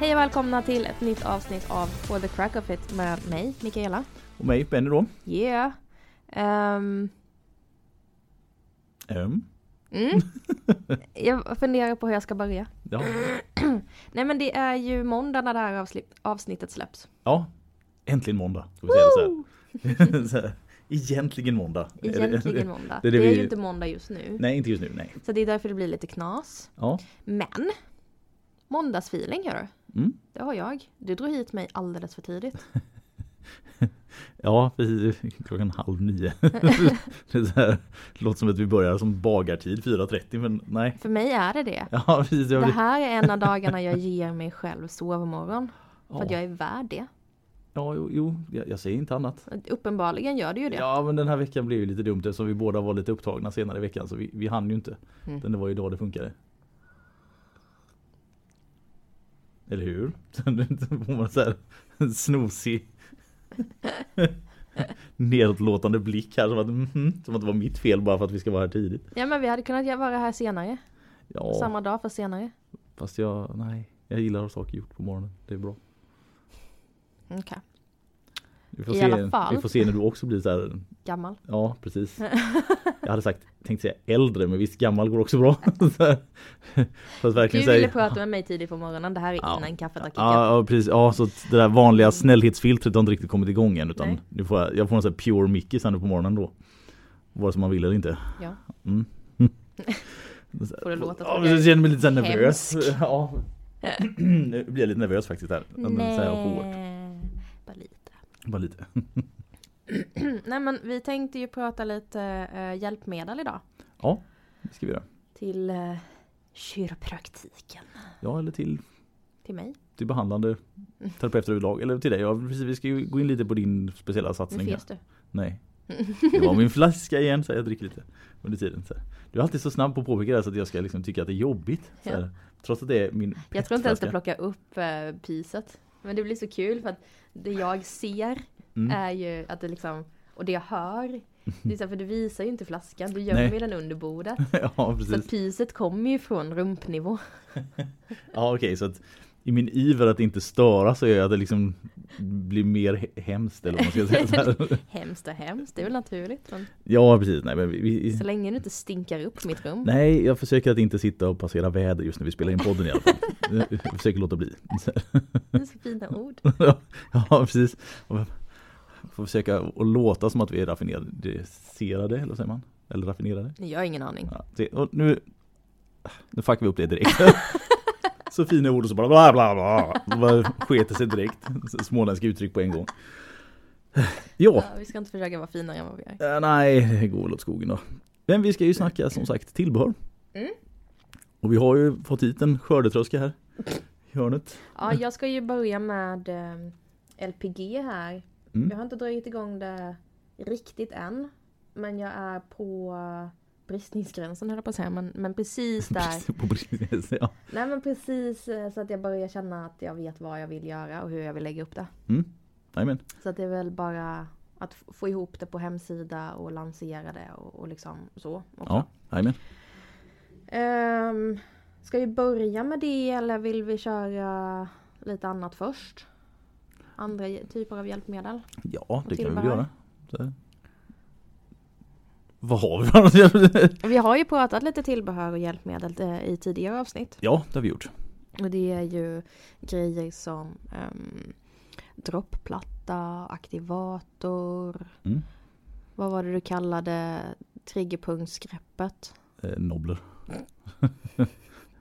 Hej och välkomna till ett nytt avsnitt av For the Crack of It med mig, Mikaela. Och mig, Benny då. Yeah. Um, Um. mm. jag funderar på hur jag ska börja. Ja. Nej men det är ju måndag när det här avsnittet släpps. ja, äntligen måndag. Ska vi säga det så här. så här. Egentligen måndag. Är det- Egentligen måndag. det Det är är, det vi- ju inte måndag just nu. Nej, inte just nu, nej. Så det är därför det blir lite knas. Ja. Men måndagsfeeling gör du. Mm. Det har jag. Du drog hit mig alldeles för tidigt. Ja, klockan halv nio. det, här, det låter som att vi börjar som bagartid 4.30 men nej. För mig är det det. Ja, precis. Det här är en av dagarna jag ger mig själv sovmorgon. För att ja, jag är värd det. ja, jo, jo jag, jag säger inte annat. Uppenbarligen gör det ju det. Ja, men den här veckan blev ju lite dumt eftersom vi båda var lite upptagna senare i veckan så vi, vi hann ju inte. Mm. Den det var ju idag det funkade. Eller hur? Så får man så här en snosig nedlåtande blick här som att, mhm, som att det var mitt fel bara för att vi ska vara här tidigt. Ja men vi hade kunnat vara här senare. Ja, Samma dag för senare. fast jag, nej, jag gillar att ha saker gjort på morgonen. Det är bra. Okej. Vi får, I se, alla fall. vi får se när du också blir så här, Gammal. ja precis. Jag hade sagt, tänkt säga äldre men visst gammal går också bra. Så att Du verkligen ville säga, prata med mig tidigt på morgonen. Det här är Ja. innan kaffet har kickat. Ja, ja precis, ja så det där vanliga snällhetsfiltret har inte riktigt kommit igång än utan Nej. nu får jag, jag får en sån här pure Mickey sen nu på morgonen då. Vare som man vill eller inte. Ja. Mm. Får det låta ja, jag känner mig lite nervös. Ja. nu blir jag lite nervös faktiskt här. Men så här hårt. Bara lite. Nej men vi tänkte ju prata lite eh, hjälpmedel idag. Ja, det ska vi göra. Till uh, kiropraktiken. Ja, eller till, Till mig. till behandlande terapeuter överlag. Eller till dig. Ja, precis, vi ska ju gå in lite på din speciella Nu satsning. här. fes du. Nej. Det var min flaska igen så jag dricker lite under tiden. Så. Du är alltid så snabb på att påpeka det så att jag ska liksom tycka att det är jobbigt. Här. Trots att det är min Jag tror inte ens du plockar upp uh, pyset. Men det blir så kul för att det jag ser Mm. är ju att det liksom, och det jag hör, det är så här, för du visar ju inte flaskan, du gömmer ju den under bordet. ja, Så precis. att pyset kommer ju från rumpnivå. Ja, okej. så att i min iver att inte störa så gör jag att det liksom blir mer he- hemskt eller vad man ska säga. Så här. Hemskt och hemskt, det är väl naturligt. Men Ja, precis. Nej, men vi, så vi, länge du inte stinkar upp mitt rum. nej, jag försöker att inte sitta och passera väder just när vi spelar in podden i alla fall. Jag försöker låta bli. Det är så fina ord. Ja, precis. Får försöka att låta som att vi är raffinerade, eller vad säger man? Eller raffinerade. Jag har ingen aning. Ja, nu, nu fuckar vi upp det direkt. så fina ord och så bara bla bla bla. Det bara sketer sig direkt. Småländska uttryck på en gång. Ja, Ja, vi ska inte försöka vara finare än vad vi är. eh, nej, det går väl åt skogen då. Men vi ska ju snacka som sagt tillbehör. Mm. Och vi har ju fått hit en skördetröska här. I hörnet. Ja, jag ska ju börja med eh, LPG här. Mm. Jag har inte dragit igång det riktigt än. Men jag är på bristningsgränsen höll jag på att säga. Men, men precis där. På ja. Nej men precis eh, så att jag börjar känna att jag vet vad jag vill göra och hur jag vill lägga upp det. Mm. Så att det är väl bara att få ihop det på hemsida och lansera det och, och liksom så. Också. Ja. Ehm, ska vi börja med det eller vill vi köra lite annat först? Andra typer av hjälpmedel? Ja, det kan vi göra. Så. Vad har vi för Vi har ju pratat lite tillbehör och hjälpmedel eh, i tidigare avsnitt. Ja, det har vi gjort. Och det är ju grejer som um, droppplatta, aktivator. Mm. Vad var det du kallade triggerpunktsgreppet? Eh, nobler.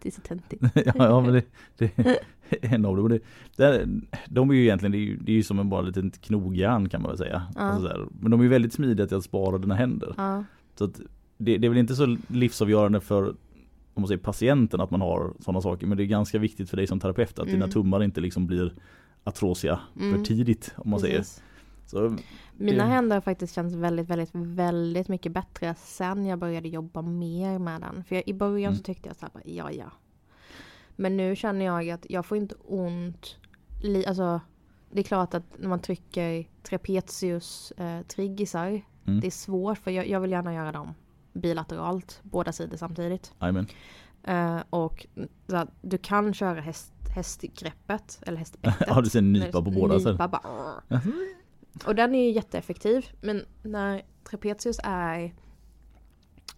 Det är så töntigt. ja, ja, men det, det är en av dem. Det, det, de är ju egentligen, det är ju, det är ju som en bara liten knogjärn kan man väl säga. Ja. Alltså. Men de är ju väldigt smidiga till att spara dina händer. Ja, Så att det, det är väl inte så livsavgörande för om man säger patienten att man har sådana saker. Men det är ganska viktigt för dig som terapeut att dina Mm. tummar inte liksom blir atrosiga Mm. för tidigt om man säger. Så, Mina Det- händer har faktiskt känts väldigt, väldigt, väldigt mycket bättre sen jag började jobba mer med den. För jag, i början så Mm. tyckte jag så här, ja ja. Men nu känner jag att jag får inte ont. Li, alltså, det är klart att när man trycker trapezius eh, triggisar. Mm. Det är svårt för jag, jag vill gärna göra dem bilateralt, båda sidor samtidigt. Jajamän. Eh, och så att du kan köra häst, hästgreppet, eller hästbettet. Ja du ser nypa på båda. så- Nypa bara. Och den är ju jätteeffektiv. Men när trapezius är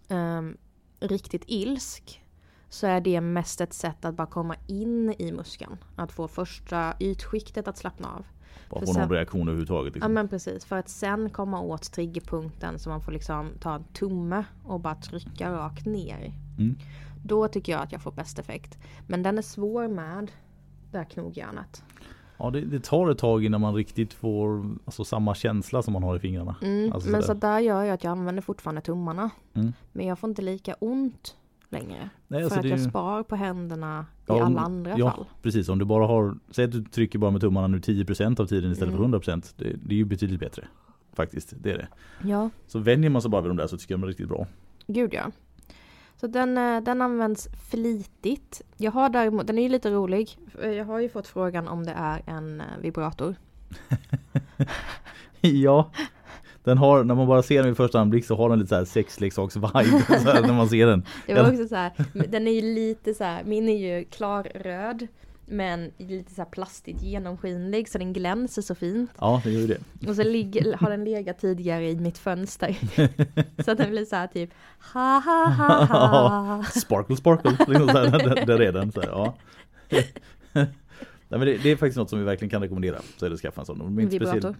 ehm, riktigt ilsk så är det mest ett sätt att bara komma in i muskeln. Att få första ytskiktet att slappna av. Bara få någon reaktion överhuvudtaget. Ja Liksom. men precis, för att sen komma åt triggerpunkten så man får liksom ta en tumme och bara trycka rakt ner. Mm. Då tycker jag att jag får bäst effekt. Men den är svår med det här knogjärnet. Ja det, det tar ett tag innan man riktigt får alltså, samma känsla som man har i fingrarna. Mm, Alltså men så där gör jag att jag använder fortfarande tummarna. Mm. Men jag får inte lika ont längre. Nej, för alltså, att det är jag ju- spar på händerna i Ja, alla andra ja, fall. Precis, om du bara har, säg att du trycker bara med tummarna nu 10% av tiden istället Mm. för 100% det, det är ju betydligt bättre. Faktiskt, det är det. Ja, Så vänjer man sig bara vid de där så tycker jag de är riktigt bra. gud ja. Så den, eh, den används flitigt. Jag har däremot, den är ju lite rolig. Jag har ju fått frågan om det är en eh, vibrator. ja, den har, när man bara ser den vid första anblick så har den lite så här sexleksaks-vibe när man ser den. Det var också så här, den är ju lite så här, min är ju klarröd. Men lite så plastigt genomskinlig så den glänser så fint. Ja, det gör det. Och så ligger, har den legat tidigare i mitt fönster. så att den blir så här typ ha ha ha ha. Sparkle sparkle, liksom så här, där, är den. Så här, ja. Nej, men det, det är faktiskt något som vi verkligen kan rekommendera. Så är det att skaffa en sån. De är inte Vibrator.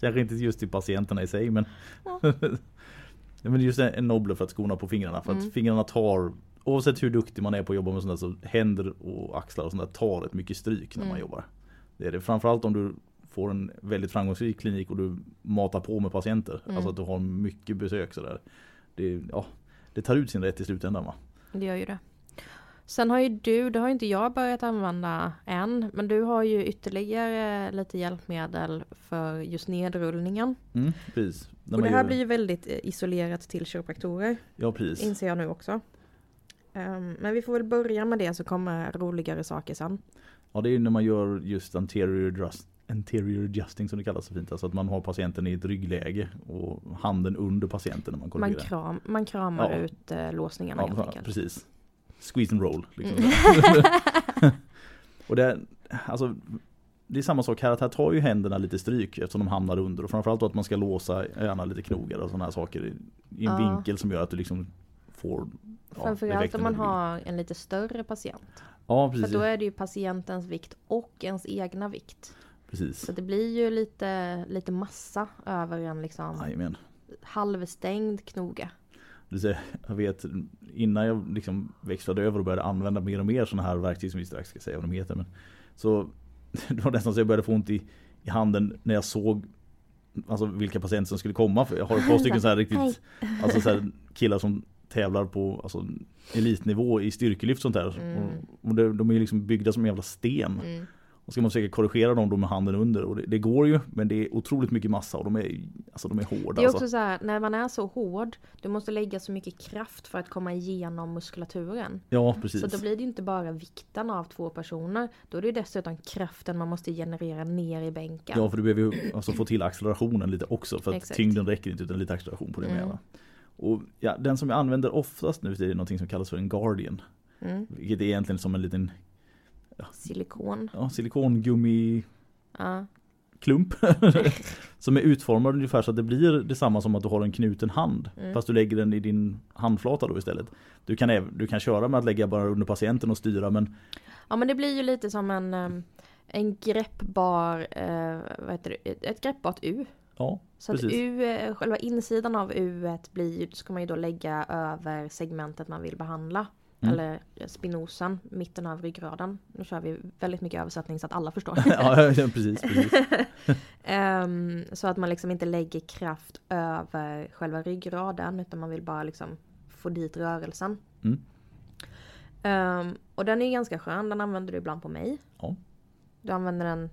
Kanske inte just till patienterna i sig men Ja. Men just en nobler för att skona på fingrarna för att Mm. fingrarna tar Oavsett hur duktig man är på att jobba med sånt där så händer och axlar och sånt där tar ett mycket stryk när man Mm. jobbar. Det är det framförallt om du får en väldigt framgångsrik klinik och du matar på med patienter. Mm. Alltså att du har mycket besök sådär. Det, ja, det tar ut sin rätt i slutändan va? Det gör ju det. Sen har ju du, det har inte jag börjat använda än, men du har ju ytterligare lite hjälpmedel för just nedrullningen. Mm, precis. När Och det man här gör- blir ju väldigt eh, isolerat till kiropraktorer, Ja precis. inser jag nu också. Ehm, men vi får väl börja med det så kommer roligare saker sen. Ja det är när man gör just anterior adjust, anterior adjusting som det kallas så fint. Alltså att man har patienten i ett ryggläge och handen under patienten när man Man, korrigerar. kram, man kramar Ja. ut eh, låsningarna helt Ja, enkelt. precis. Squeeze and roll. Liksom. Mm. och det, alltså, det är samma sak här, att här tar ju händerna lite stryk eftersom de hamnar under. Och framförallt då att man ska låsa gärna lite knogar och sådana här saker i, i en Ja. vinkel som gör att du liksom får ja, Framförallt om man har en lite större patient. Ja För precis. då är det ju patientens vikt och ens egna vikt. precis. Så det blir ju lite, lite massa över en liksom Jajamän. halvstängd knoge. Jag vet innan jag liksom växlade över och började använda mer och mer sådana här verktyg som vi strax ska säga vad de heter. Men, så det var nästan så jag började få ont i, i handen när jag såg alltså, vilka patienter som skulle komma. För jag har ett par stycken så här riktigt alltså, så här, killar som tävlar på alltså, elitnivå i styrkelyft och sånt där. Mm. Och, och det, de är ju liksom byggda som en jävla sten. Mm. Och ska man försöka korrigera dem då med handen under. Och det, det går ju men det är otroligt mycket massa och de är, alltså, de är hårda. Det är alltså. också så här, när man är så hård, du måste lägga så mycket kraft för att komma igenom muskulaturen. Ja precis. Så då blir det inte bara vikten av två personer, då är det dessutom kraften man måste generera ner i bänken. Ja för du behöver ju alltså få till accelerationen lite också för att Exakt. tyngden räcker inte utan lite acceleration på det Mm. med. va? Och ja, den som jag använder oftast nu är någonting som kallas för en Guardian. Mm. Vilket är egentligen som en liten Silikon. ja, silikongummi Ja. klump som är utformad ungefär så att det blir detsamma som att du har en knuten hand Mm. fast du lägger den i din handflata då istället. Du kan, du kan köra med att lägga bara under patienten och styra men ja men det blir ju lite som en, en greppbar, eh, vad heter det, ett greppbart U. ja, Så att Precis. U, eh, själva insidan av U blir ska man ju då lägga över segmentet man vill behandla. Mm. Eller eh, spinosen, mitten av ryggraden. Nu kör vi väldigt mycket översättning så att alla förstår. ja precis. precis. Ehm, så att man liksom inte lägger kraft över själva ryggraden utan man vill bara liksom få dit rörelsen. Mm. Ehm, och den är ganska skön, den använder du ibland på mig. Ja. Du använder den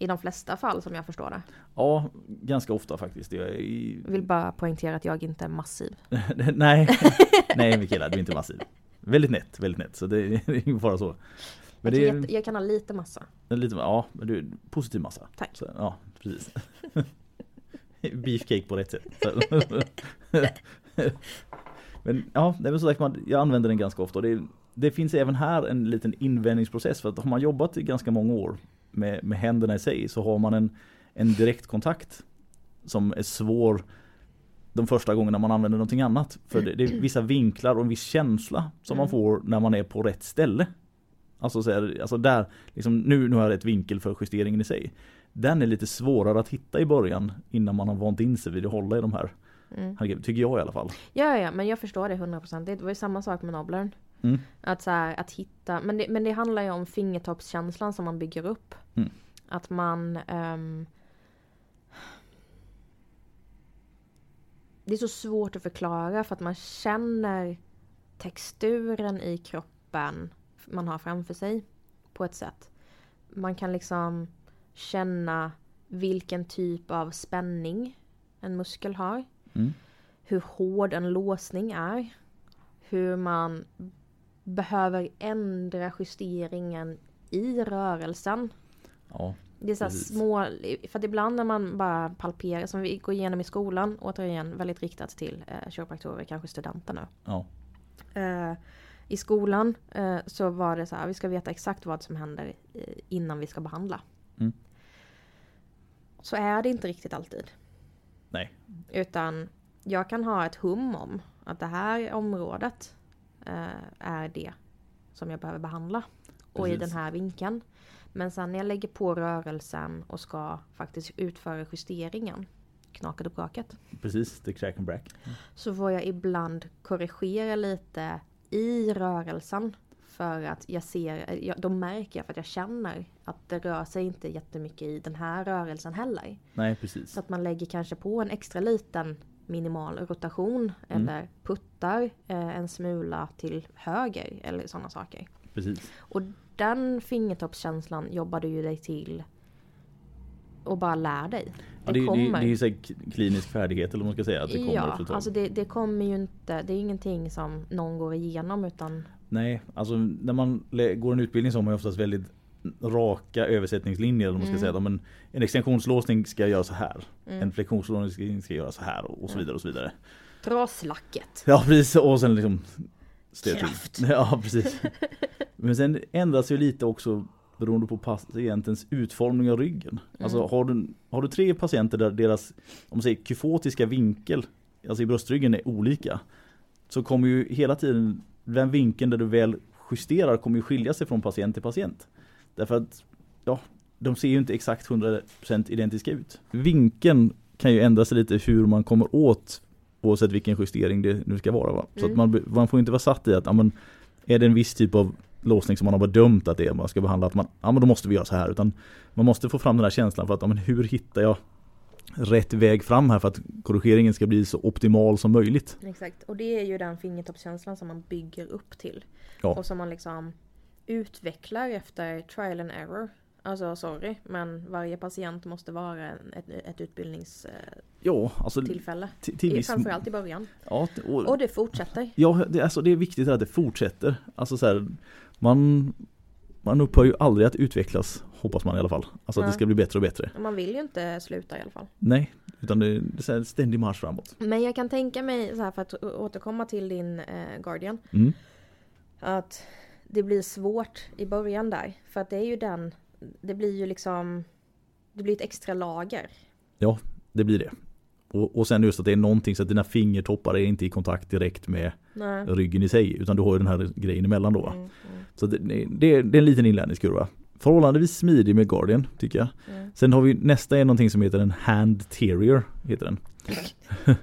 i de flesta fall som jag förstår det. ja, ganska ofta faktiskt. Jag är Jag vill bara poängtera att jag inte är massiv. nej, nej Mikaela, du är inte massiv. Väldigt nätt, väldigt nätt. Så det är ingen fara så. Men jag, det jag kan ha lite massa. lite, ja, men du positiv massa. Tack. Så, ja, precis. Beefcake på rätt sätt. Men ja, det är väl så sagt, man, jag använder den ganska ofta. Det, det finns även här en liten invändningsprocess för att har man jobbat i ganska många år med, med händerna i sig så har man en, en direktkontakt som är svår de första gångerna man använder någonting annat. För det, det är vissa vinklar och en viss känsla som man Mm. får när man är på rätt ställe. Alltså, så här, alltså där, liksom, nu, nu har jag rätt vinkel för justeringen i sig. Den är lite svårare att hitta i början innan man har vant in sig vid att hålla i de här. Mm. Tycker jag i alla fall. Ja, ja, men jag förstår det 100%. Det var ju samma sak med nobblern. Mm. Att, så här, att hitta, men det, men det handlar ju om fingertoppskänslan som man bygger upp. Mm. Att man... ehm, det är så svårt att förklara för att man känner texturen i kroppen man har framför sig på ett sätt. Man kan liksom känna vilken typ av spänning en muskel har. Mm. Hur hård en låsning är. Hur man behöver ändra justeringen i rörelsen. Ja, Det är så små, för att ibland när man bara palperar, som vi går igenom i skolan, återigen väldigt riktat till eh, kiropraktorer, kanske studenter nu. ja, Eh, I skolan eh, så var det så här, vi ska veta exakt vad som händer eh, innan vi ska behandla. Mm. Så är det inte riktigt alltid. nej. Utan jag kan ha ett hum om att det här området är det som jag behöver behandla. Och i den här vinkeln. Men sen när jag lägger på rörelsen och ska faktiskt utföra justeringen, knaket och braket, Precis, är crack and brack. så får jag ibland korrigera lite i rörelsen. För att jag ser, jag, då märker jag för att jag känner att det rör sig inte jättemycket i den här rörelsen heller. Nej, precis. Så att man lägger kanske på en extra liten minimal rotation Mm. eller puttar eh, en smula till höger eller sådana saker. precis. Och den fingertoppskänslan jobbar du ju dig till och bara lär dig. Ja, Det det, det, det kommer. är ju så klinisk färdighet eller vad man ska säga. Att det kommer ja, tag. alltså det, det kommer ju inte, det är ingenting som någon går igenom utan Nej, alltså när man går en utbildning så har man ju oftast väldigt raka översättningslinjer. Eller man ska Mm. säga. Men en extensionslåsning ska göra så här. Mm. En flexionslåsning ska göra så här och och så Mm. vidare och så vidare. Dra slacket. Ja precis och sen liksom till. Kraft. Ja precis. Men sen ändras ju lite också beroende på patientens utformning av ryggen. Alltså Mm. har du, har du tre patienter där deras om man säger kyfotiska vinkel alltså i bröstryggen är olika så kommer ju hela tiden den vinkeln där du väl justerar kommer ju skilja sig från patient till patient. Därför att ja, de ser ju inte exakt 100% identiska ut. Vinkeln kan ju ändra sig lite hur man kommer åt oavsett vilken justering det nu ska vara. Va? Så Mm. man, man får inte vara satt i att ja, men, är det en viss typ av låsning som man har bedömt att det är man ska behandla att man, ja men då måste vi göra så här utan man måste få fram den här känslan för att ja, men hur hittar jag rätt väg fram här för att korrigeringen ska bli så optimal som möjligt. Exakt, och det är ju den fingertoppskänslan som man bygger upp till. Ja. Och som man liksom utvecklar efter trial and error. Alltså sorry, men varje patient måste vara en- ett, ett utbildningstillfälle. Ja, alltså till, till viss... Framförallt i början. Ja, och, Och det fortsätter. Ja, det, alltså, det är viktigt att det fortsätter. Alltså så här, man, man upphör ju aldrig att utvecklas, hoppas man i alla fall. Alltså att det ska bli bättre och bättre. Man vill ju inte sluta i alla fall. Nej, utan det, är här ständig marsch framåt. Men jag kan tänka mig, så här för att återkomma till din eh, Guardian. Mm. Att det blir svårt i början där. För att det är ju den, det blir ju liksom, det blir ett extra lager. Det blir det. Och, och sen just att det är någonting så att dina fingertoppar är inte i kontakt direkt med Nej. ryggen i sig. Utan du har ju den här grejen emellan då. Mm, mm, Så det, det, är- det är en liten inlärningskurva. Förhållandevis smidig med Guardian tycker jag. mm. Sen har vi nästa är någonting som heter en Hand Terrier. Heter den.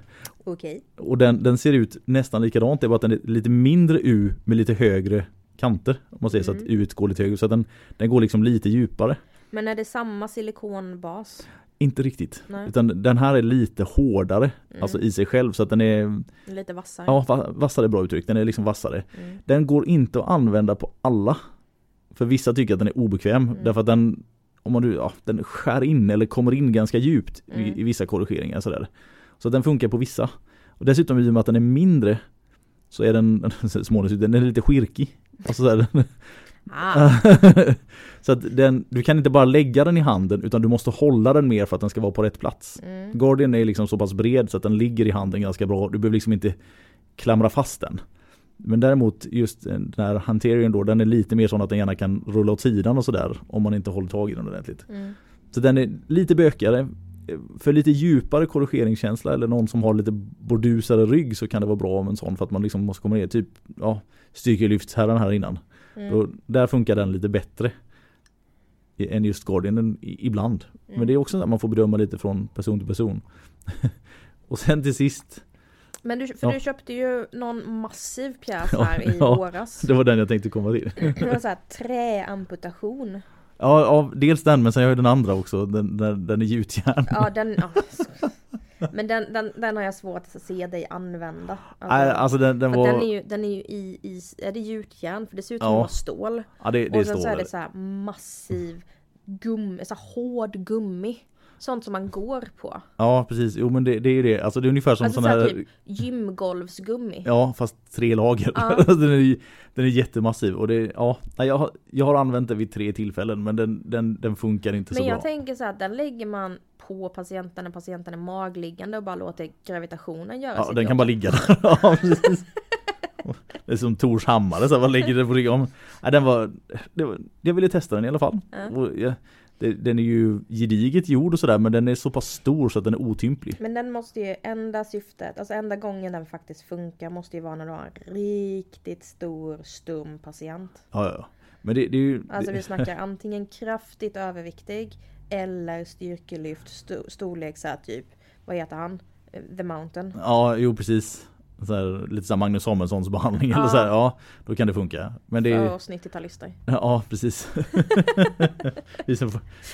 Okej. Och den, den ser ut nästan likadant, det är bara att den är lite mindre U med lite högre kanter. Om man säger så att Mm. U går lite högre, så att den, den går liksom lite djupare. Men är det samma silikonbas? Inte riktigt. Nej. Utan den här är lite hårdare, Mm. alltså i sig själv. Så att den är, Lite vassare? ja va- vassare är bra uttryck, den är liksom vassare. Mm. Den går inte att använda på alla. För vissa tycker att den är obekväm, Mm. därför att den om man, ja, den skär in eller kommer in ganska djupt Mm. i, i vissa korrigeringar. Sådär. Så den funkar på vissa. Och dessutom i och med att den är mindre så är den, småningom, den är lite skirkig. Alltså så, här, Ah, så att den, du kan inte bara lägga den i handen utan du måste hålla den mer för att den ska vara på rätt plats. mm. Guardian är liksom så pass bred så att den ligger i handen ganska bra. Du behöver liksom inte klamra fast den. Men däremot just den här hanteringen då, den är lite mer sån att den gärna kan rulla åt sidan och sådär om man inte håller tag i den ordentligt. Mm. Så den är lite bökigare. För lite djupare korrigeringskänsla eller någon som har lite bordusare rygg så kan det vara bra med en sån för att man liksom måste komma ner typ ja, styrkelyftsherran här innan. Mm. Då, där funkar den lite bättre än just Guardianen i- ibland. Mm. Men det är också så att man får bedöma lite från person till person. och sen till sist, Men du, för Ja. du köpte ju någon massiv pjäs Ja, här i ja. våras. det var den jag tänkte komma till. Det var såhär träamputation. Ja, ja, dels den men sen har jag den andra också, den, den, den är gjutjärn. Ja den, ja. Men den, den, den har jag svårt att se dig använda. Alltså, Nej, alltså den, den var, den är ju, den är ju i, i, är det gjutjärn? För det ser ut som Ja. det var stål. ja det, det och sen så är det så massiv gummi, så hård gummi. Sånt som man går på. Ja precis, jo men det, det är ju det, alltså det är ungefär som Alltså sån så här typ gymgolvsgummi. Ja fast tre lager. Ja. Den, är, den är jättemassiv och det, ja, jag, har, jag har använt den vid tre tillfällen men den, den, den funkar inte Men så jag bra. tänker så här, den lägger man på patienten när patienten är magliggande och bara låter gravitationen göra Ja, sitt den kan jobb. bara ligga där. ja, precis. Det är som Tors hammare, så här, man lägger den på ryggen. Ja, den var, det var, jag ville testa den i alla fall. Ja. Och, ja, det, den är ju gediget gjord och sådär men den är så pass stor så att den är otymplig. Men den måste ju, enda syftet, alltså enda gången den faktiskt funkar måste ju vara när du har en riktigt stor stum patient. Ja, ja. Men det, det är ju... Alltså vi snackar antingen kraftigt överviktig eller styrkelyft sto- storlek så här typ, vad heter han? Eh, The Mountain. Ja, jo precis. Så här, lite såhär Magnus Samuelssons behandling eller Ja. så här, ja, då kan det funka. Men det är, oss 90-talister. ja precis.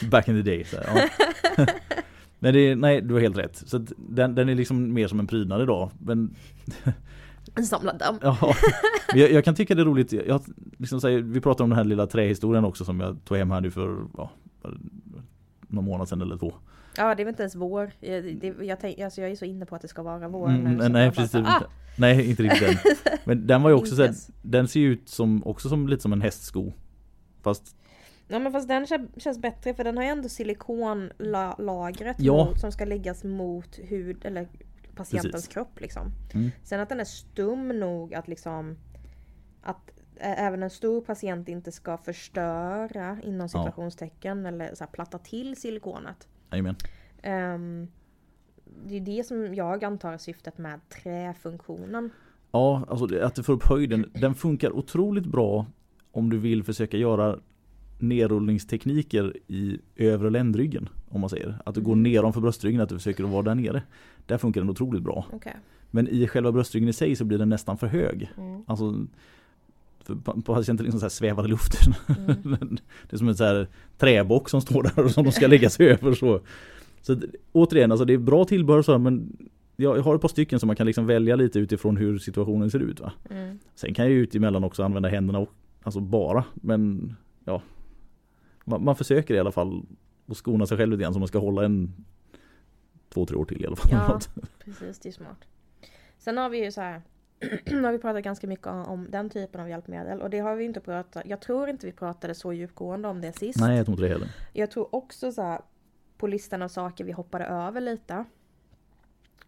Back in the day. Så här, ja. Men det nej du har helt rätt. Så den, den är liksom mer som en prydnad idag. Men En samlad damm. Ja, jag, jag kan tycka det är roligt. Jag, liksom säger, vi pratade om den här lilla trähistorien också som jag tog hem här nu för ja, någon månad sedan eller två. Ja det är väl inte ens vår. Jag, det, jag, tänk, alltså, jag är så inne på att det ska vara vår Mm, nu. nej, bara precis. så, ah, Nej, inte riktigt den. Men den var ju också så här, den ser ju ut som, också som lite som en hästsko. Fast Ja men fast den kän- känns bättre för den har ju ändå silikonlagret Ja. mot, som ska läggas mot hud eller patientens Precis. kropp liksom. Mm. Sen att den är stum nog att liksom att även en stor patient inte ska förstöra inom situationstecken eller så här, platta till silikonet. Ehm, det är det som jag antar är syftet med träfunktionen. Ja, alltså att du får upp höjden. Den funkar otroligt bra om du vill försöka göra nerrullningstekniker i övre ländryggen. Om man säger. Att du går Mm. nedanför bröstryggen, att du försöker vara där nere. Där funkar den otroligt bra. Okej. Men i själva bröstryggen i sig så blir den nästan för hög. Mm. Alltså patienten liksom så här svävar i luften. Mm. det är som en så här träbock som står där och som de ska lägga sig över. Så, så återigen, alltså det är bra tillbehör så, men jag har ett par stycken som man kan liksom välja lite utifrån hur situationen ser ut. Va? Mm. Sen kan jag ut emellan också använda händerna och, alltså bara. Men ja, man, man försöker i alla fall att skona sig själv lite grann så man ska hålla en två, tre år till i alla fall. Ja. Precis, det är smart. Sen har vi ju så här. Har vi pratat ganska mycket om, om den typen av hjälpmedel och det har vi inte pratat. Jag tror inte vi pratade så djupgående om det sist. Nej, jag tror inte det heller. Jag tror också så här på listan av saker vi hoppade över lite.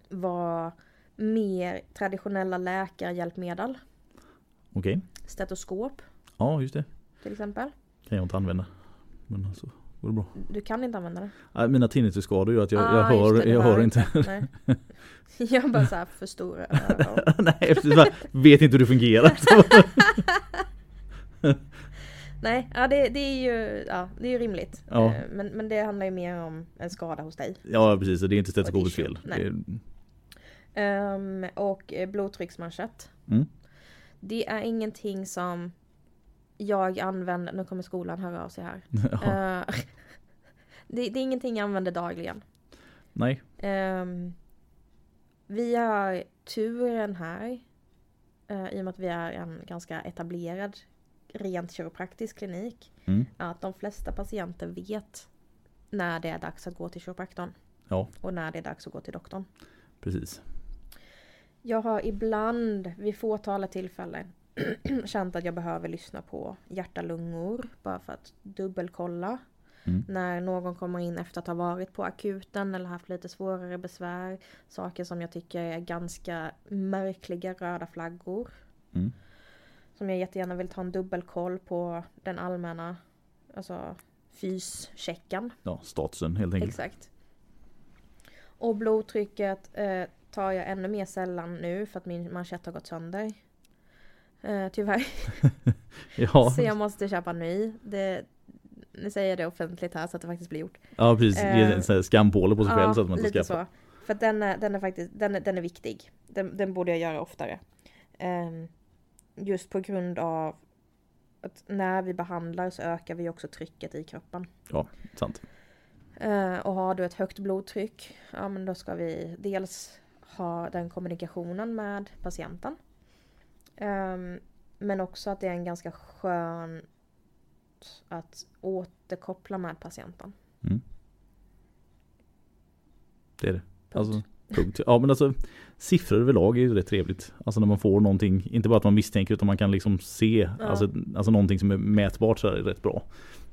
Var mer traditionella läkarhjälpmedel. Okej, Stetoskop ja just det. till exempel. Kan jag inte använda. Men alltså, går det bra. Du kan inte använda det. Nej, Mina tinnitusskador gör att jag, Ah, jag hör, det, jag hör inte. Nej. Jag bara så här för stora öron. Nej, bara, vet inte hur det fungerar. Nej, ja, det, det är ju ja, det är ju rimligt. Ja. Eh, Men, men det handlar ju mer om en skada hos dig. ja precis, det är inte stetoskopets fel. Är, Ehm, och eh, blodtrycksmanschett. mm, Det är ingenting som jag använder, nu kommer skolan höra av sig här. ja, Eh, det, det är ingenting jag använder dagligen. nej, Ehm, vi har turen här, eh, i och med att vi är en ganska etablerad rent kiropraktisk klinik, mm, att de flesta patienter vet när det är dags att gå till kiropraktorn. Ja. Och när det är dags att gå till doktorn. precis. Jag har ibland, vid fåtalet tillfällen, känt att jag behöver lyssna på hjärta-lungor bara för att dubbelkolla. Mm. När någon kommer in efter att ha varit på akuten eller haft lite svårare besvär. Saker som jag tycker är ganska märkliga röda flaggor. Mm. som jag jättegärna vill ta en dubbelkoll på den allmänna alltså fyschecken. Ja, statusen helt enkelt. Exakt. Och blodtrycket eh, tar jag ännu mer sällan nu för att min manschett har gått sönder. Eh, tyvärr. Ja, Så jag måste köpa ny. Det, nu säger jag det offentligt här så att det faktiskt blir gjort. ja precis. Ge Eh, en skampåle på sig själv så att man inte skaffar. så. För att den är, den är faktiskt den är, den är viktig. Den, den borde jag göra oftare. Ehm, just på grund av att när vi behandlar så ökar vi också trycket i kroppen. Sant. Eh, och har du ett högt blodtryck, ja men då ska vi dels ha den kommunikationen med patienten. Ehm, men också att det är en ganska skön att återkoppla med patienten. Mm. Det är det. Punkt. Alltså, punkt. Ja men alltså siffror överlag är ju rätt trevligt. Alltså när man får någonting, inte bara att man misstänker utan man kan liksom se Ja. alltså, alltså någonting som är mätbart så är rätt bra.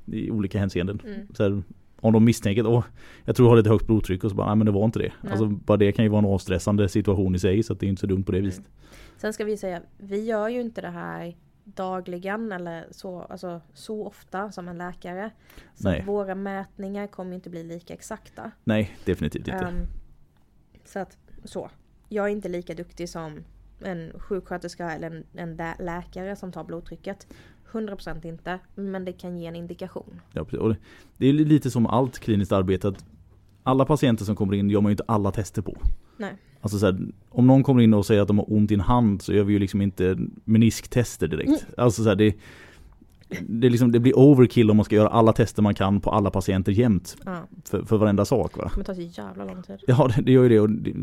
I olika hänseenden. Mm. Så här, om de misstänker att jag tror jag har lite högt blodtryck och så bara, nej men det var inte det. Nej. Alltså bara det kan ju vara en avstressande situation i sig så det är inte så dumt på det viset. Sen ska vi säga, vi gör ju inte det här dagligen eller så, alltså, så ofta som en läkare. Så våra mätningar kommer inte bli lika exakta. Nej, definitivt inte. Ehm, så att så. Jag är inte lika duktig som en sjuksköterska eller en, en lä- läkare som tar blodtrycket. 100% inte, men det kan ge en indikation. Ja, precis. det är lite som allt kliniskt arbete att alla patienter som kommer in gör man ju inte alla tester på. Nej. Alltså så här, om någon kommer in och säger att de har ont i en hand så gör vi ju liksom inte menisktester direkt. Mm. Alltså så här, det, det, liksom, det blir overkill om man ska göra alla tester man kan på alla patienter jämt. Ja, För, för varenda sak va. det kommer ta så jävla lång tid. Ja det, det gör ju det och det,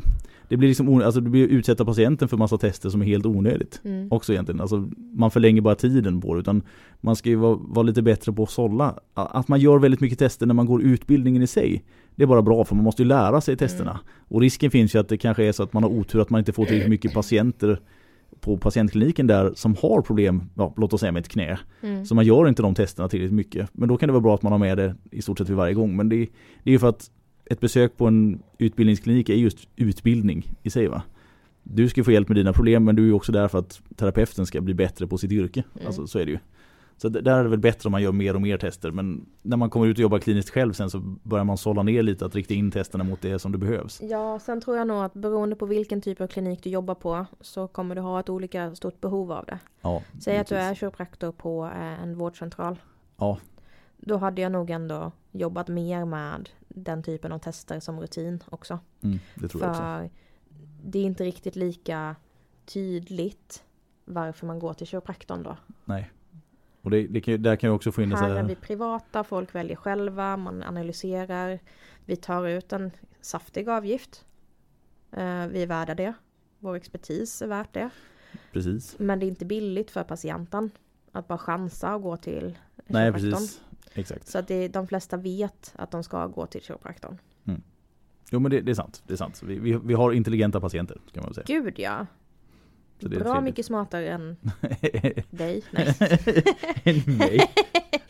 det blir liksom onö- alltså det blir utsätta patienten för massa tester som är helt onödigt. Mm. Också egentligen. Alltså, man förlänger bara tiden på det. Utan man ska ju vara, vara lite bättre på att sålla. Att man gör väldigt mycket tester när man går utbildningen i sig. Det är bara bra för man måste ju lära sig testerna. Mm. Och risken finns ju att det kanske är så att man har otur att man inte får tillräckligt mycket patienter på patientkliniken där som har problem, ja, låt oss säga med ett knä. Mm. Så man gör inte de testerna tillräckligt mycket. Men då kan det vara bra att man har med det i stort sett vid varje gång. Men det, det är ju för att ett besök på en utbildningsklinik är just utbildning i sig va. Du ska få hjälp med dina problem men du är också där för att terapeuten ska bli bättre på sitt yrke. Mm. Alltså så är det ju. Så där är det väl bättre om man gör mer och mer tester men när man kommer ut och jobbar kliniskt själv sen så börjar man sålla ner lite att rikta in testerna mot det som det behövs. Ja, sen tror jag nog att beroende på vilken typ av klinik du jobbar på så kommer du ha ett olika stort behov av det. Ja, Säg att du är kiropraktor på eh, en vårdcentral. Ja. Då hade jag nog ändå jobbat mer med den typen av tester som rutin också. Mm, det tror jag också. För det är inte riktigt lika tydligt varför man går till kiropraktorn då. Nej. Och det, det kan, där kan jag också få in Här är vi privata, folk väljer själva, man analyserar. Vi tar ut en saftig avgift. Eh, Vi är värda det. Vår expertis är värt det. precis. Men det är inte billigt för patienten att bara chansa och gå till Nej precis. Exakt. Så att det, de flesta vet att de ska gå till kiropraktorn. Jo men det, det är sant. Det är sant. Vi, vi, vi har intelligenta patienter kan man säga. Gud ja! Så det Bra mycket smartare än dig. Nej. Nej.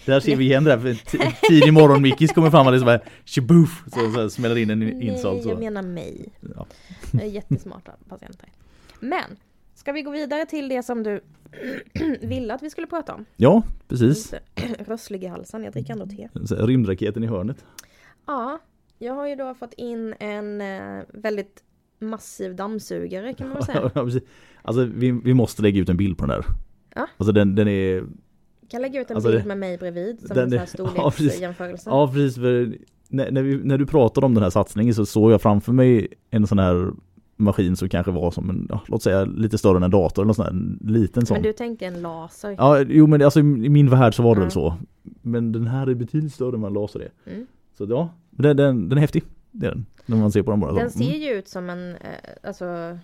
Där ser vi igen det där. Tidig morgon Mickis kommer fram och så här tjaboof, så, så smäller in en insult. Nej, jag menar mig. Ja. Jag är jättesmarta patienter. Men, ska vi gå vidare till det som du ville att vi skulle prata om? ja, precis. Lite Rosslig i halsen, jag dricker ändå te. Rymdraketen i hörnet. Ja, jag har ju då fått in en eh, väldigt massiv dammsugare kan man väl säga. Alltså vi, vi måste lägga ut en bild på den där. Ja. Alltså den, den är Jag kan lägga ut en Alltså bild med mig bredvid som en sån här ja, precis. storleksjämförelse. Ja precis när, när, vi, när du pratade om den här satsningen så såg jag framför mig en sån här maskin som kanske var som en, ja, låt säga lite större än en dator eller någon sån här en liten sån. Men du tänkte en laser. Ja, jo men alltså i min värld så var det Ja. väl så. Men den här är betydligt större än vad en laser är. Mm. Så ja, den, den, den är häftig. Det är den. När man ser på den bara. Den så. ser Mm. ju ut som en, eh, alltså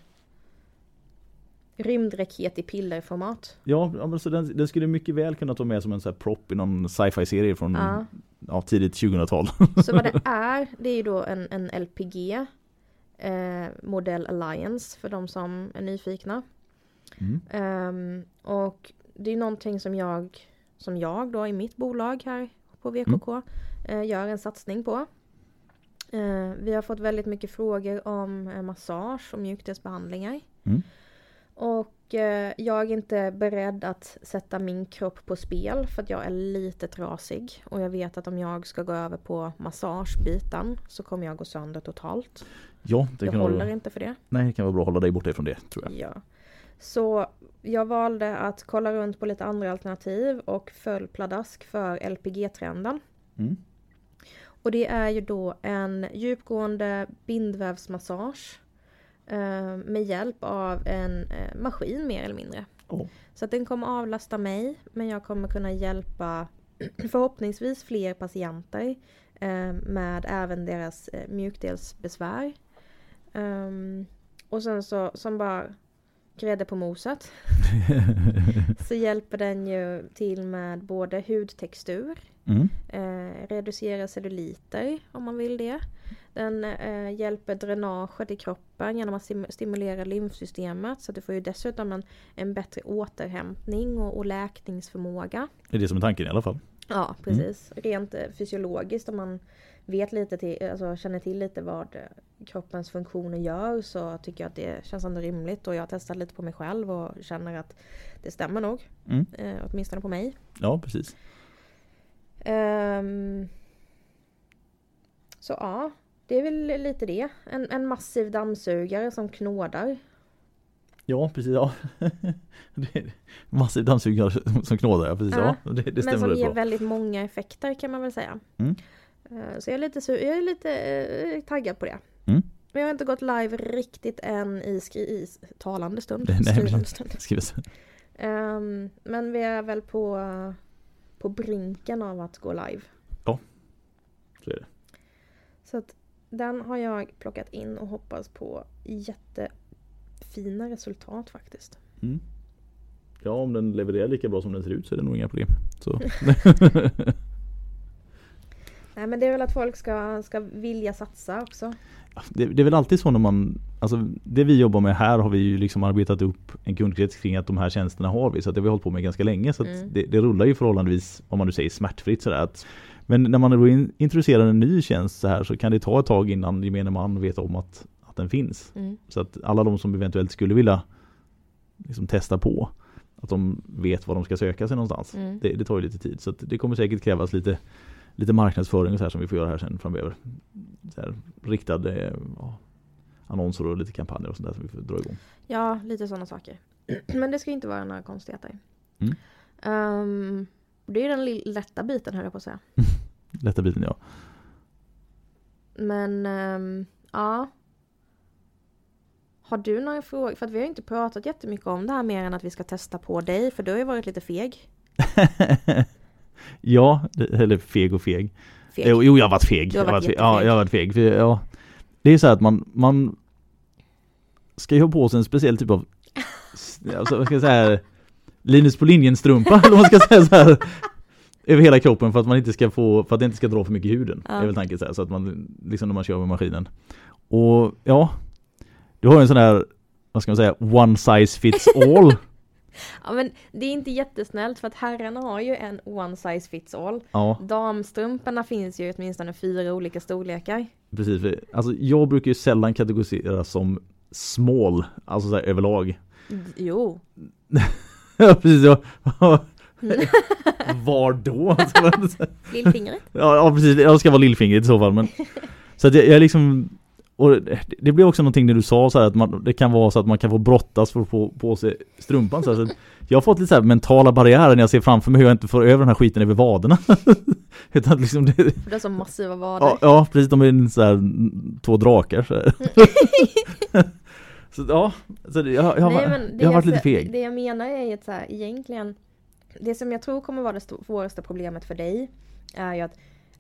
Rymdraket i pillerformat. Ja, ja men så den, den skulle mycket väl kunna ta med som en sån här prop i någon sci-fi serie från Ja. ja, tidigt 2000-tal. Så vad det är, det är ju då en, en LPG eh, Modell Alliance för de som är nyfikna. Mm. Ehm, och det är någonting som jag, som jag då i mitt bolag här på VKK eh, gör en satsning på. Eh, vi har fått väldigt mycket frågor om eh, massage och mjukdelsbehandlingar. Mm. Och eh, jag är inte beredd att sätta min kropp på spel för att jag är lite trasig. Och jag vet att om jag ska gå över på massagebiten så kommer jag gå sönder totalt. Ja, det jag kan håller vara, inte för det. nej, det kan vara bra att hålla dig borta ifrån det tror jag. Ja. Så jag valde att kolla runt på lite andra alternativ och föll pladask för LPG-trenden. Mm. Och det är ju då en djupgående bindvävsmassage eh, med hjälp av en eh, maskin mer eller mindre. Åh. Så att den kommer avlasta mig men jag kommer kunna hjälpa förhoppningsvis fler patienter eh, med även deras mjukdelsbesvär. Ehm, och sen så som bara grädde på moset så hjälper den ju till med både hudtextur Mm. Eh, reducera celluliter om man vill det. Den eh, hjälper dränaget i kroppen genom att stim- stimulera lymfsystemet så att du får ju dessutom en, en bättre återhämtning och, och läkningsförmåga. Det är det som är tanken i alla fall. Ja precis. Rent eh, fysiologiskt om man vet lite till, alltså känner till lite vad eh, kroppens funktioner gör så tycker jag att det känns ändå rimligt och jag har testat lite på mig själv och känner att det stämmer nog. Mm. Eh, åtminstone på mig. Ja, precis. Ehm, så ja, det är väl lite det. En, en massiv dammsugare som knådar. Ja, precis. Ja. massiv dammsugare som knådar, ja precis. Ja. Ja, det, det men stämmer som väldigt ger bra. väldigt många effekter kan man väl säga. Mm. Eh, Så jag är lite, su- jag är lite eh, taggad på det. Mm. Men jag har inte gått live riktigt än i, skri- i talande stund. Nej, men- Skrivande stund. Ehm, men vi är väl på, på brinken av att gå live. Så är det. Så att den har jag plockat in och hoppas på jättefina resultat faktiskt. Mm. Ja, om den levererar lika bra som den ser ut så är det nog inga problem. Så. Nej men det är väl att folk ska, ska vilja satsa också. Det, det är väl alltid så när man Alltså det vi jobbar med här har vi ju liksom arbetat upp en kundkrets kring att de här tjänsterna har vi. Så det har vi hållit på med ganska länge. Så Mm. det, det rullar ju förhållandevis, om man nu säger smärtfritt sådär. Att, men när man då in, introducerar en ny tjänst så här så kan det ta ett tag innan gemene man vet om att, att den finns. Mm. Så att alla de som eventuellt skulle vilja liksom testa på att de vet var de ska söka sig någonstans. Mm. Det, det tar ju lite tid så det kommer säkert krävas lite, lite marknadsföring och så här som vi får göra här sen framöver. Så här, riktade ja, annonser och lite kampanjer och sånt där som vi får dra igång. Ja, lite sådana saker. Men det ska inte vara några konstigheter. Mm. Ehm, det är den lätta biten höll jag på att säga. Lätta biten ja. Men ehm, ja. Har du några frågor? För att vi har inte pratat jättemycket om det här mer än att vi ska testa på dig. För du har ju varit lite feg. ja, eller feg och feg. feg. Jo, jag har varit feg. Har jag varit feg. Ja, jag har varit feg. För, ja, det är så här att man, man ska ju ha på sig en speciell typ av alltså, vad ska jag säga Linus på linjen strumpa eller man ska säga så här över hela kroppen för att man inte ska få för att det inte ska dra för mycket i huden. Ja. Är väl tanken så här så att man liksom när man kör med maskinen. Och ja, du har ju en sån här vad ska man säga one size fits all. Ja men det är inte jättesnällt för att herrarna har ju en one size fits all. ja, Damstrumporna finns ju i åtminstone fyra olika storlekar. Precis. För, Alltså jag brukar ju sällan kategoriseras som small, alltså så här överlag. Jo. Ja precis, ja. Var då? Lillfingret. ja, ja precis, jag ska vara lillfingret i så fall men Så att jag, jag liksom och det, det blev också någonting när du sa så här att man, det kan vara så att man kan få brottas för att få på sig strumpan så, så Jag har fått lite så mentala barriärer när jag ser framför mig hur jag inte får över den här skiten över vaderna. Utan liksom det, För det är så massiva vader. ja, ja precis, de är så här, två drakar så, här. så ja, så jag, jag, Nej, har- men det jag har varit jag, lite feg. Det jag menar är att så här, egentligen Det som jag tror kommer vara det svåraste problemet för dig Är ju att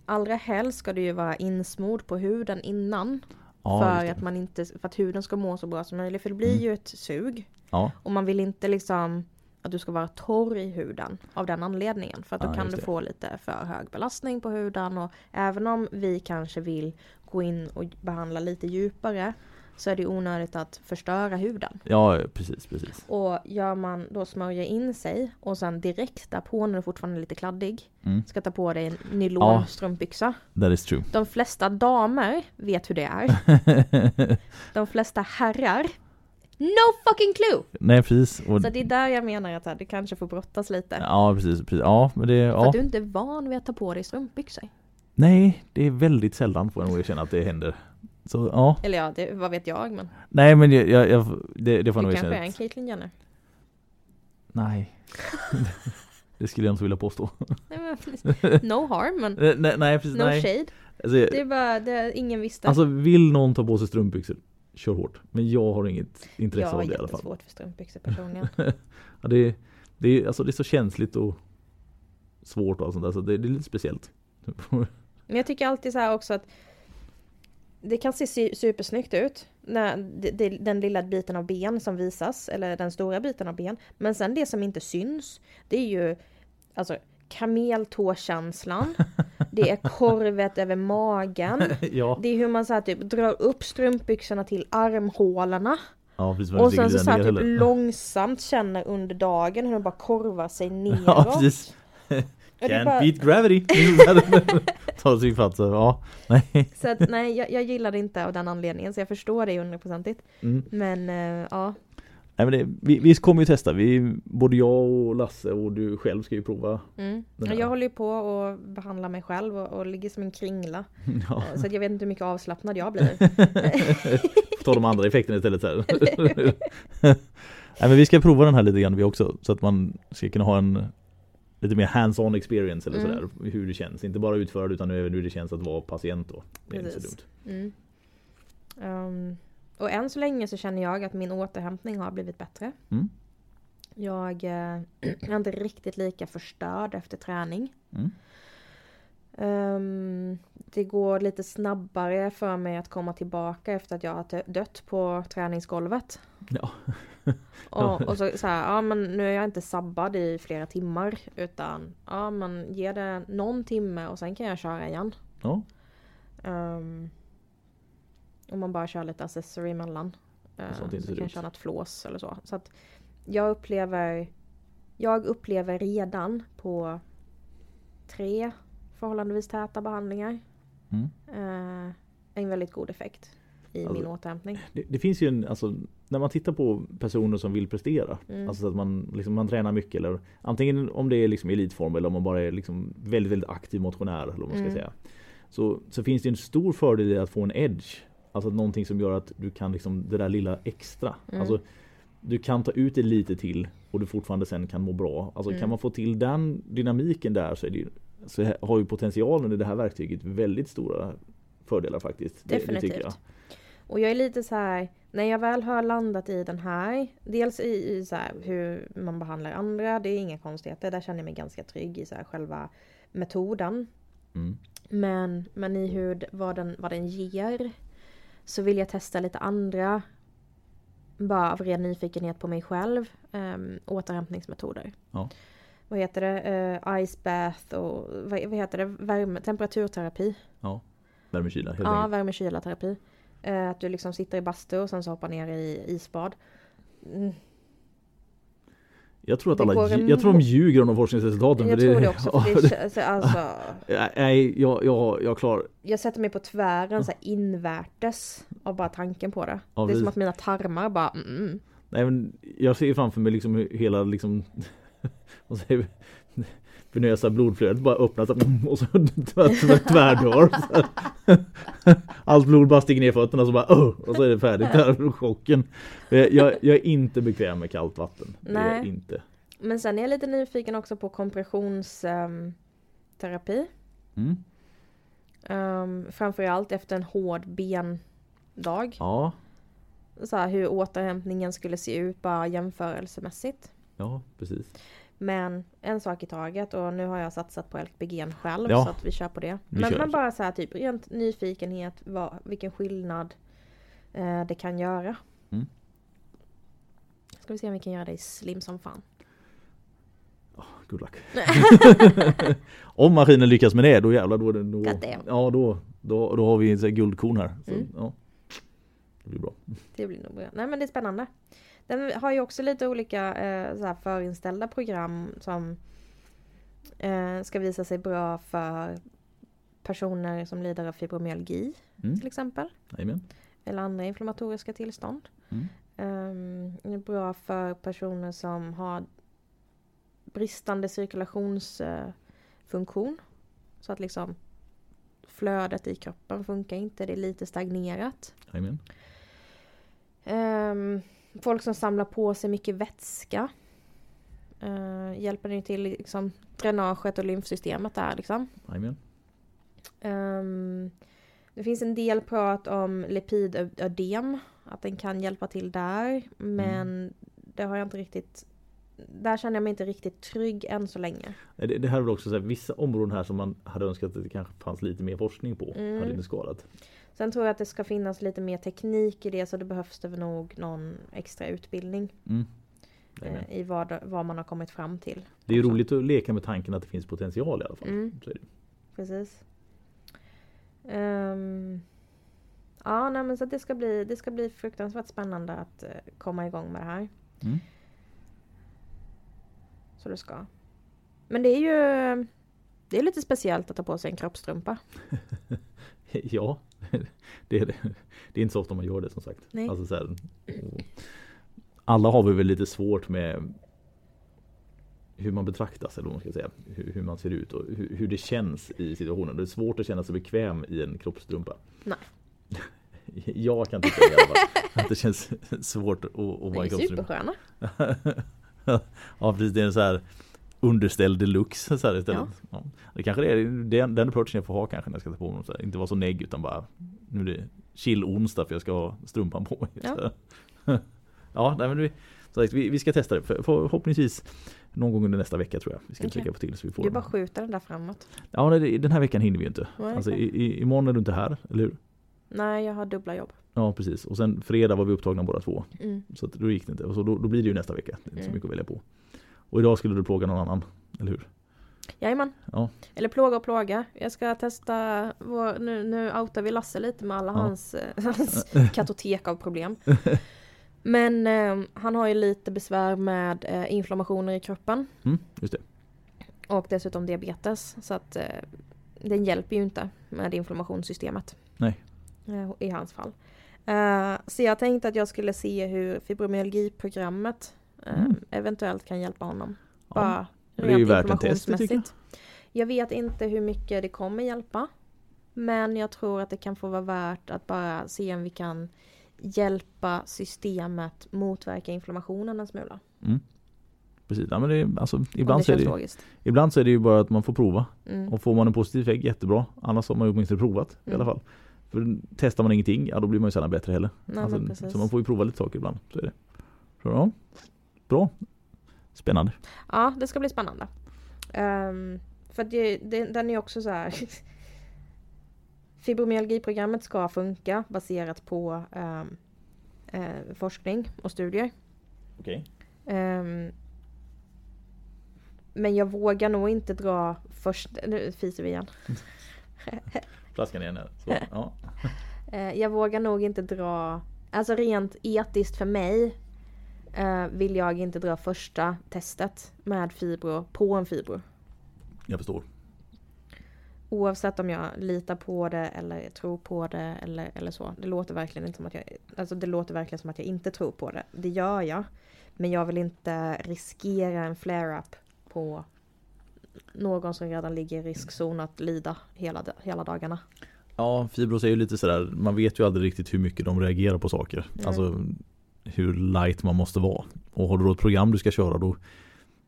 Allra helst ska du ju vara insmord på huden innan Ja, för, att man inte, för att huden ska må så bra som möjligt. För det blir Mm. ju ett sug. Ja, Och man vill inte liksom Att du ska vara torr i huden Av den anledningen. För att då Ja, kan du få lite för hög belastning på huden. Och även om vi kanske vill Gå in och behandla lite djupare Så är det onödigt att förstöra huden ja precis, precis och gör man då smörjer in sig och sen direkt därpå när du fortfarande är lite kladdig mm. ska ta på dig en nylonstrumpbyxa. That is true De flesta damer vet hur det är. De flesta herrar No fucking clue! Nej precis. Och, Så det är där jag menar att här, du kanske får brottas lite. ja precis, precis. Ja men det, För ja. att du inte är van vid att ta på dig strumpbyxor. Nej, det är väldigt sällan får jag nog erkänna att det händer. Så ja, Eller ja, det, vad vet jag men. nej men jag, jag, jag det, det får jag Du nog kanske är en Caitlyn Jenner. Nej. det skulle jag inte vilja påstå. Nej, men, precis. no harm men Eh, nej, nej precis, no nej. shade. Alltså, Det är bara, det ingen visste. alltså vill någon ta på sig strumpbyxor, kör hårt. Men jag har inget intresse jag har av det i alla fall. jättesvårt för strumpbyxor personligen. Ja, det, det, är, alltså, det är så känsligt och svårt och allt sånt där så det, det är lite speciellt. Men jag tycker alltid så här också att det kan se supersnyggt ut. När den lilla biten av ben som visas, eller den stora biten av ben. Men sen det som inte syns, det är ju alltså kameltåkänslan. Det är korvet över magen. ja, Det är hur man så här, typ drar upp strumpbyxorna till armhålorna. ja precis. Och sen så, så här, typ långsamt känner under dagen hur de bara korvar sig neråt. Ja Can't bara- beat gravity. Ta sig fatt så, ja. Nej. Så att, nej, jag, jag gillar det inte av den anledningen så jag förstår det hundraprocentigt. Mm. Men eh, ja, Nej men det, vi, vi kommer ju testa. Vi, både jag och Lasse och du själv ska ju prova. mm. Jag håller ju på och behandlar mig själv och, och ligger som en kringla. Ja. Så att jag vet inte hur mycket avslappnad jag blir. Ta de andra effekterna istället så. Nej men vi ska prova den här lite grann vi också. Så att man ska kunna ha en lite mer hands-on experience eller Mm. sådär. Hur det känns. Inte bara utförd utan även hur det känns att vara patient då. Det är inte så dumt. Mm. Ehm, och än så länge så känner jag att min återhämtning har blivit bättre. Mm. Jag eh, är inte riktigt lika förstörd efter träning. Mm. Ehm, det går lite snabbare för mig att komma tillbaka efter att jag har dö- dött på träningsgolvet. Ja. Och, och så, så här, ja men nu är jag inte sabbad i flera timmar utan ja men ge det någon timme och sen kan jag köra igen. Ja. Um, om man bara kör lite accessory emellan. Sånt inte så kan jag köra något flås eller så. Så att jag upplever Jag upplever redan på tre förhållandevis täta behandlingar Mm. eh, en väldigt god effekt i Alltså- min återhämtning. Det, det finns ju en, alltså när man tittar på personer som vill prestera. Mm. Alltså så att man, liksom, man tränar mycket eller antingen om det är liksom elitform eller om man bara är liksom väldigt, väldigt aktiv motionär eller vad man ska Mm. säga. Så, så finns det en stor fördel i att få en edge. Alltså någonting som gör att du kan liksom det där lilla extra. Mm. Alltså du kan ta ut det lite till och du fortfarande sen kan må bra. Alltså Mm. kan man få till den dynamiken där så, är det ju, så har ju potentialen i det här verktyget väldigt stora fördelar faktiskt. Det, det tycker jag. Definitivt. Och jag är lite så här, när jag väl har landat i den här, dels i, i så hur man behandlar andra, det är inga konstigheter, där känner jag mig ganska trygg i så själva metoden. Mm. Men, men i hur, vad, den, vad den ger så vill jag testa lite andra, bara av ren nyfikenhet på mig själv, um, återhämtningsmetoder. Ja. Vad heter det? Eh, ice bath och vad, vad heter det? Värme, temperaturterapi. Ja. Värmekyla helt Ja, värme-kyla-terapi. Eh, att du liksom sitter i bastu och sen så hoppar ner i isbad. Mm. Jag tror att Det alla en- jag tror de ljuger om de forskningsresultaten. Jag för tror det också. För det, alltså, Nej, jag, jag, jag klar. jag sätter mig på tvären så invärtes av bara tanken på det. Ja, det är som vi- att mina tarmar bara mm, Nej, men jag ser framför mig liksom hela liksom säger vi? venösa blodflödet bara öppnas och så tvär- tvärdör. Allt blod bara stiger ner i fötterna och så bara "Åh!" och så är det färdigt där chocken. Jag, jag, är inte bekväm med kallt vatten. Nej. inte. Men sen är jag lite nyfiken också på kompressionsterapi. Mm. Um, framförallt efter en hård bendag. Ja, Så här, hur återhämtningen skulle se ut bara jämförelsemässigt. ja precis. Men en sak i taget och nu har jag satsat på LPG själv Ja. så att vi kör på det. Vi Men, men bara så här typ rent nyfikenhet vad, vilken skillnad eh, det kan göra. Mm. Ska vi se om vi kan göra dig slim som fan. Good luck. Om maskinen lyckas med det, då jävlar då, då, ja, då, då, då har vi en guldkorn här. Så, Mm. ja, det blir bra. Det blir nog bra. Nej men det är spännande. Den har ju också lite olika eh, så här förinställda program som eh, ska visa sig bra för personer som lider av fibromyalgi Mm. till exempel. Amen. Eller andra inflammatoriska tillstånd. Mm. Um, är bra för personer som har bristande cirkulationsfunktion. så att liksom flödet i kroppen funkar inte, det är lite stagnerat. Amen. Um, folk som samlar på sig mycket vätska. Uh, hjälper det till liksom dränaget och lymfsystemet där liksom. Amen. Um, det finns en del prat om lipidödem. Att den kan hjälpa till där. Men mm. det har jag inte riktigt där känner jag mig inte riktigt trygg än så länge. Det, det här är väl också så här, vissa områden här som man hade önskat att det kanske fanns lite mer forskning på. Mm. Hade inte skadat. Sen tror jag att det ska finnas lite mer teknik i det så det behövs det nog någon extra utbildning. Mm. Eh, I vad, vad man har kommit fram till. Det är ju roligt att leka med tanken att det finns potential i alla fall. Mm. Precis. Um, ja, nej, men så det ska, bli, det ska bli fruktansvärt spännande att uh, komma igång med det här. Mm. Så det ska. Men det är ju det är lite speciellt att ta på sig en kroppstrumpa. ja, det är det. Det är inte så ofta man gör det som sagt. Alltså, så här, alla har vi väl lite svårt med hur man betraktas eller vad man ska säga. Hur, hur man ser ut och hur, hur, det känns i situationen. Det är svårt att känna sig bekväm i en kroppstrumpa. Nej. Jag kan tycka det, att det känns svårt att, att vara i kroppstrumpa. Ni är supersköna. ja precis, det är en så här underställd deluxe så här istället. Ja. Ja. Det kanske är den, den approachen jag får ha kanske när jag ska ta på mig. Så här. Inte vara så negg utan bara nu är det chill onsdag för jag ska ha strumpan på mig. Ja, ja nej, men vi, så vi, vi ska testa det. För, förhoppningsvis någon gång under nästa vecka tror jag. Vi ska okay. försöka få till så vi får Du bara skjuter den där framåt. Ja, nej, den här veckan hinner vi inte. Nej, alltså, i, i, imorgon är du inte här, eller hur? Nej, jag har dubbla jobb. Ja, precis. Och sen fredag var vi upptagna båda två. Mm. Så då gick det inte. Och så då, då blir det ju nästa vecka. Det är inte mm. så mycket att välja på. Och idag skulle du plåga någon annan, eller hur? Jajamän. Ja. Eller plåga och plåga. Jag ska testa, vår, nu, nu outar vi Lasse lite med alla ja. hans, hans kartotek av problem. Men eh, han har ju lite besvär med eh, inflammationer i kroppen. Mm, just det. Och dessutom diabetes. Så att eh, den hjälper ju inte med inflammationssystemet. Nej. Eh, I hans fall. Uh, så jag tänkte att jag skulle se hur fibromyalgiprogrammet uh, mm. eventuellt kan hjälpa honom. Ja. Bara det är ju värt en test tycker jag. Jag vet inte hur mycket det kommer hjälpa. Men jag tror att det kan få vara värt att bara se om vi kan hjälpa systemet motverka inflammationen en smula. Mm. Precis, ja, men det, alltså, ibland, det så är det, ibland så är det ju bara att man får prova. Mm. Och får man en positiv effekt, jättebra. Annars har man ju åtminstone provat mm. i alla fall. För testar man ingenting, ja då blir man ju sällan bättre heller. Nej, alltså, så man får ju prova lite saker ibland. Så är det. Så, ja. Bra. Spännande. Ja, det ska bli spännande. Um, för det, det, den är också så här Fibromyalgiprogrammet ska funka baserat på um, uh, forskning och studier. Okej. Okay. Um, ehm, men jag vågar nog inte dra först... Nu fiser vi igen. Flaskan igen. Så, ja. Eh, jag vågar nog inte dra... Alltså rent etiskt för mig uh, vill jag inte dra första testet med fibro på en fibro. Jag förstår. Oavsett om jag litar på det eller tror på det eller, eller så. Det låter verkligen inte som att jag... Alltså det låter verkligen som att jag inte tror på det. Det gör jag. Men jag vill inte riskera en flare-up på någon som redan ligger i riskzon att lida hela, hela dagarna. Ja, fibros är ju lite sådär, man vet ju aldrig riktigt hur mycket de reagerar på saker. Nej. Alltså hur light man måste vara. Och har du då ett program du ska köra då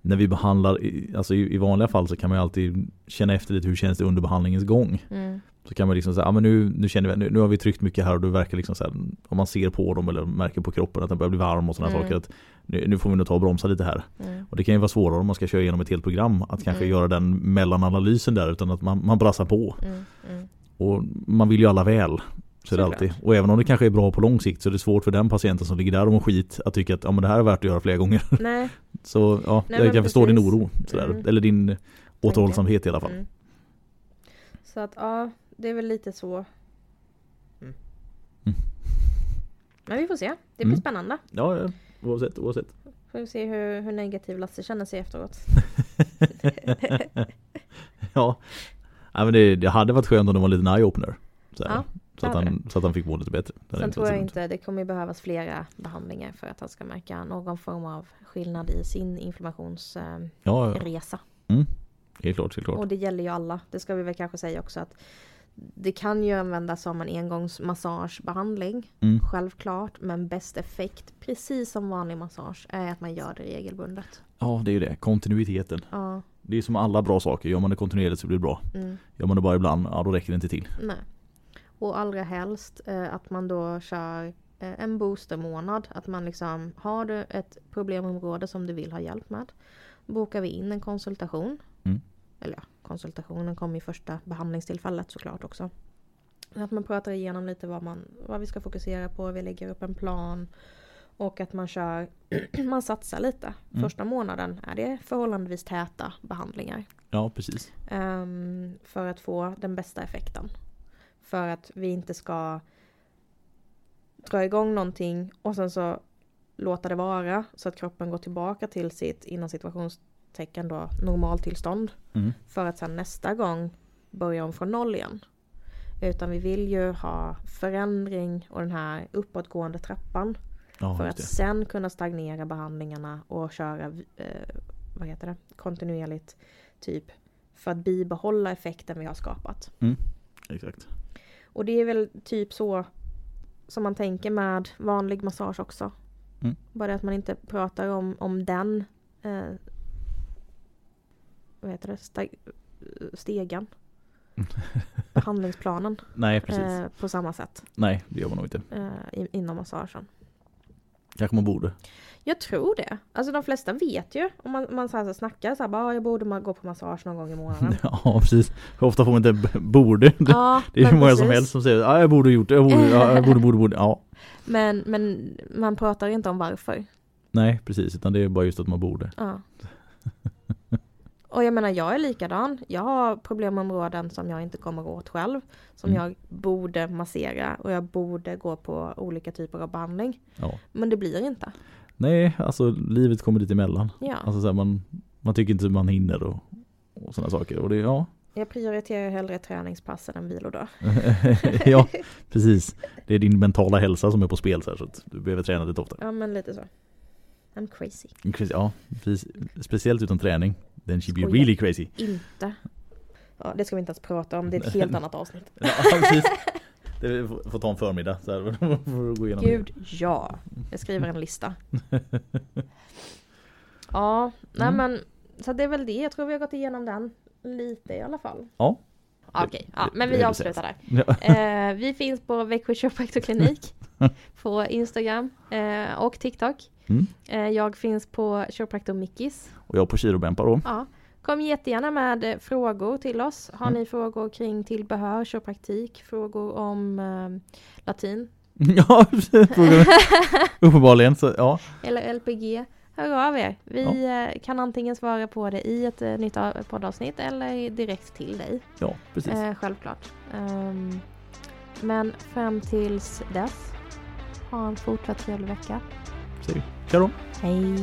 när vi behandlar, alltså i, i vanliga fall så kan man ju alltid känna efter lite hur känns det under behandlingens gång. Mm. Så kan man liksom säga, ja men nu, nu känner vi, nu, nu har vi tryckt mycket här och det verkar liksom så här, om man ser på dem eller märker på kroppen att den börjar bli varm och sådana mm. saker. Att nu, nu, får vi nog ta och bromsa lite här. Mm. Och det kan ju vara svårare om man ska köra igenom ett helt program att kanske mm. göra den mellananalysen där utan att man, man brassar på. Mm, mm. Och man vill ju alla väl. Så är det alltid. Och även om det kanske är bra på lång sikt så är det svårt för den patienten som ligger där och mår skit att tycka att ja, men det här är värt att göra flera gånger. Nej. så ja, Nej, jag kan förstå din oro. Sådär. Mm. Eller din återhållsamhet i alla fall. Så att ja, det är väl lite så. Mm. mm. Men vi får se. Det blir mm. spännande. Ja, ja, oavsett. oavsett. Får vi se hur, hur negativ Lasse känner sig efteråt. ja. ja men det, det, hade varit skönt om det var en liten eye-opener. Ja. Så att, han, så att han fick må lite bättre. Det Sen tror jag inte, det kommer ju behövas flera behandlingar för att han ska märka någon form av skillnad i sin inflammationsresa. Ja, ja. helt klart, helt klart. Och det gäller ju alla. Det ska vi väl kanske säga också att det kan ju användas som en engångsmassagebehandling. Mm. Självklart. Men bäst effekt, precis som vanlig massage, är att man gör det regelbundet. Ja, det är ju det. Kontinuiteten. Ja. Det är som alla bra saker. Gör man det kontinuerligt så blir det bra. Mm. Gör man det bara ibland, ja då räcker det inte till. Nej. Och allra helst eh, att man då kör eh, en boostermånad. Att man liksom, har du ett problemområde som du vill ha hjälp med. Bokar vi in en konsultation. Mm. Eller ja, konsultationen kommer i första behandlingstillfället såklart också. Att man pratar igenom lite vad, man, vad vi ska fokusera på. Vi lägger upp en plan. Och att man kör, man satsar lite. Mm. Första månaden är det förhållandevis täta behandlingar. Ja, precis. Ehm, för att få den bästa effekten. För att vi inte ska dra igång någonting och sen så låta det vara så att kroppen går tillbaka till sitt inom situationstecken då normaltillstånd. Mm. För att sen nästa gång börja om från noll igen. Utan vi vill ju ha förändring och den här uppåtgående trappan. Ja, för att sen kunna stagnera behandlingarna och köra eh, vad heter det? kontinuerligt. Typ för att bibehålla effekten vi har skapat. Exakt. Och det är väl typ så som man tänker med vanlig massage också. Mm. Bara att man inte pratar om, om den eh, vad heter det? Steg, stegen. Behandlingsplanen Nej, precis. eh, på samma sätt Nej, det gör man nog inte. eh, inom massagen. Kanske man borde. Jag tror det. Alltså de flesta vet ju. Om man, man så här, så snackar så här, bara, "Ah, jag borde ma- gå på massage någon gång i månaden. Ja, precis. Hur ofta får man inte borde? Det, ja, det är hur många som precis. helst som säger ja, jag borde gjort det. Jag borde, ja, jag borde, borde, borde. Ja. Men, men man pratar inte om varför. Nej, precis. Utan det är bara just att man borde. Ja. Och jag menar jag är likadan. Jag har problemområden som jag inte kommer åt själv. Som Mm. jag borde massera och jag borde gå på olika typer av behandling. Ja. Men det blir inte. Nej, alltså livet kommer lite emellan. Ja. Alltså så här, man, man tycker inte man hinner och, och sådana saker. Och det, ja. Jag prioriterar hellre träningspassen än vilodag. ja, precis. Det är din mentala hälsa som är på spel så, här, så att du behöver träna lite ofta. Ja men lite så. I'm crazy. Ja, precis. Speciellt utan träning. Then she be Skojar. really crazy. Inte. Ja, det ska vi inte ens prata om. Det är ett helt annat avsnitt. Ja, precis. Det får ta en förmiddag. Så här, för att gå igenom Gud, ja. Jag skriver en lista. Ja, nej Mm. men så det är väl det. Jag tror vi har gått igenom den lite i alla fall. Ja. Okej, ja, det- men vi avslutar där. Ja. Eh, vi finns på Växjö Kiropraktorklinik på Instagram eh, och TikTok. Mm. Eh, jag finns på Kiropraktor Mickis. Och jag på Kirobempa då. Ja. Kom jättegärna med frågor till oss. Har Mm. ni frågor kring tillbehör, kiropraktik, frågor om eh, latin Ja. Uppenbarligen så ja. eller LPG? Hör av er. Vi eh, kan antingen svara på det i ett eh, nytt av- poddavsnitt eller direkt till dig. Ja, precis. Eh, självklart. Ehm, men fram tills dess, ha en fortsatt trevlig vecka. Säger vi. Tja då. Hej!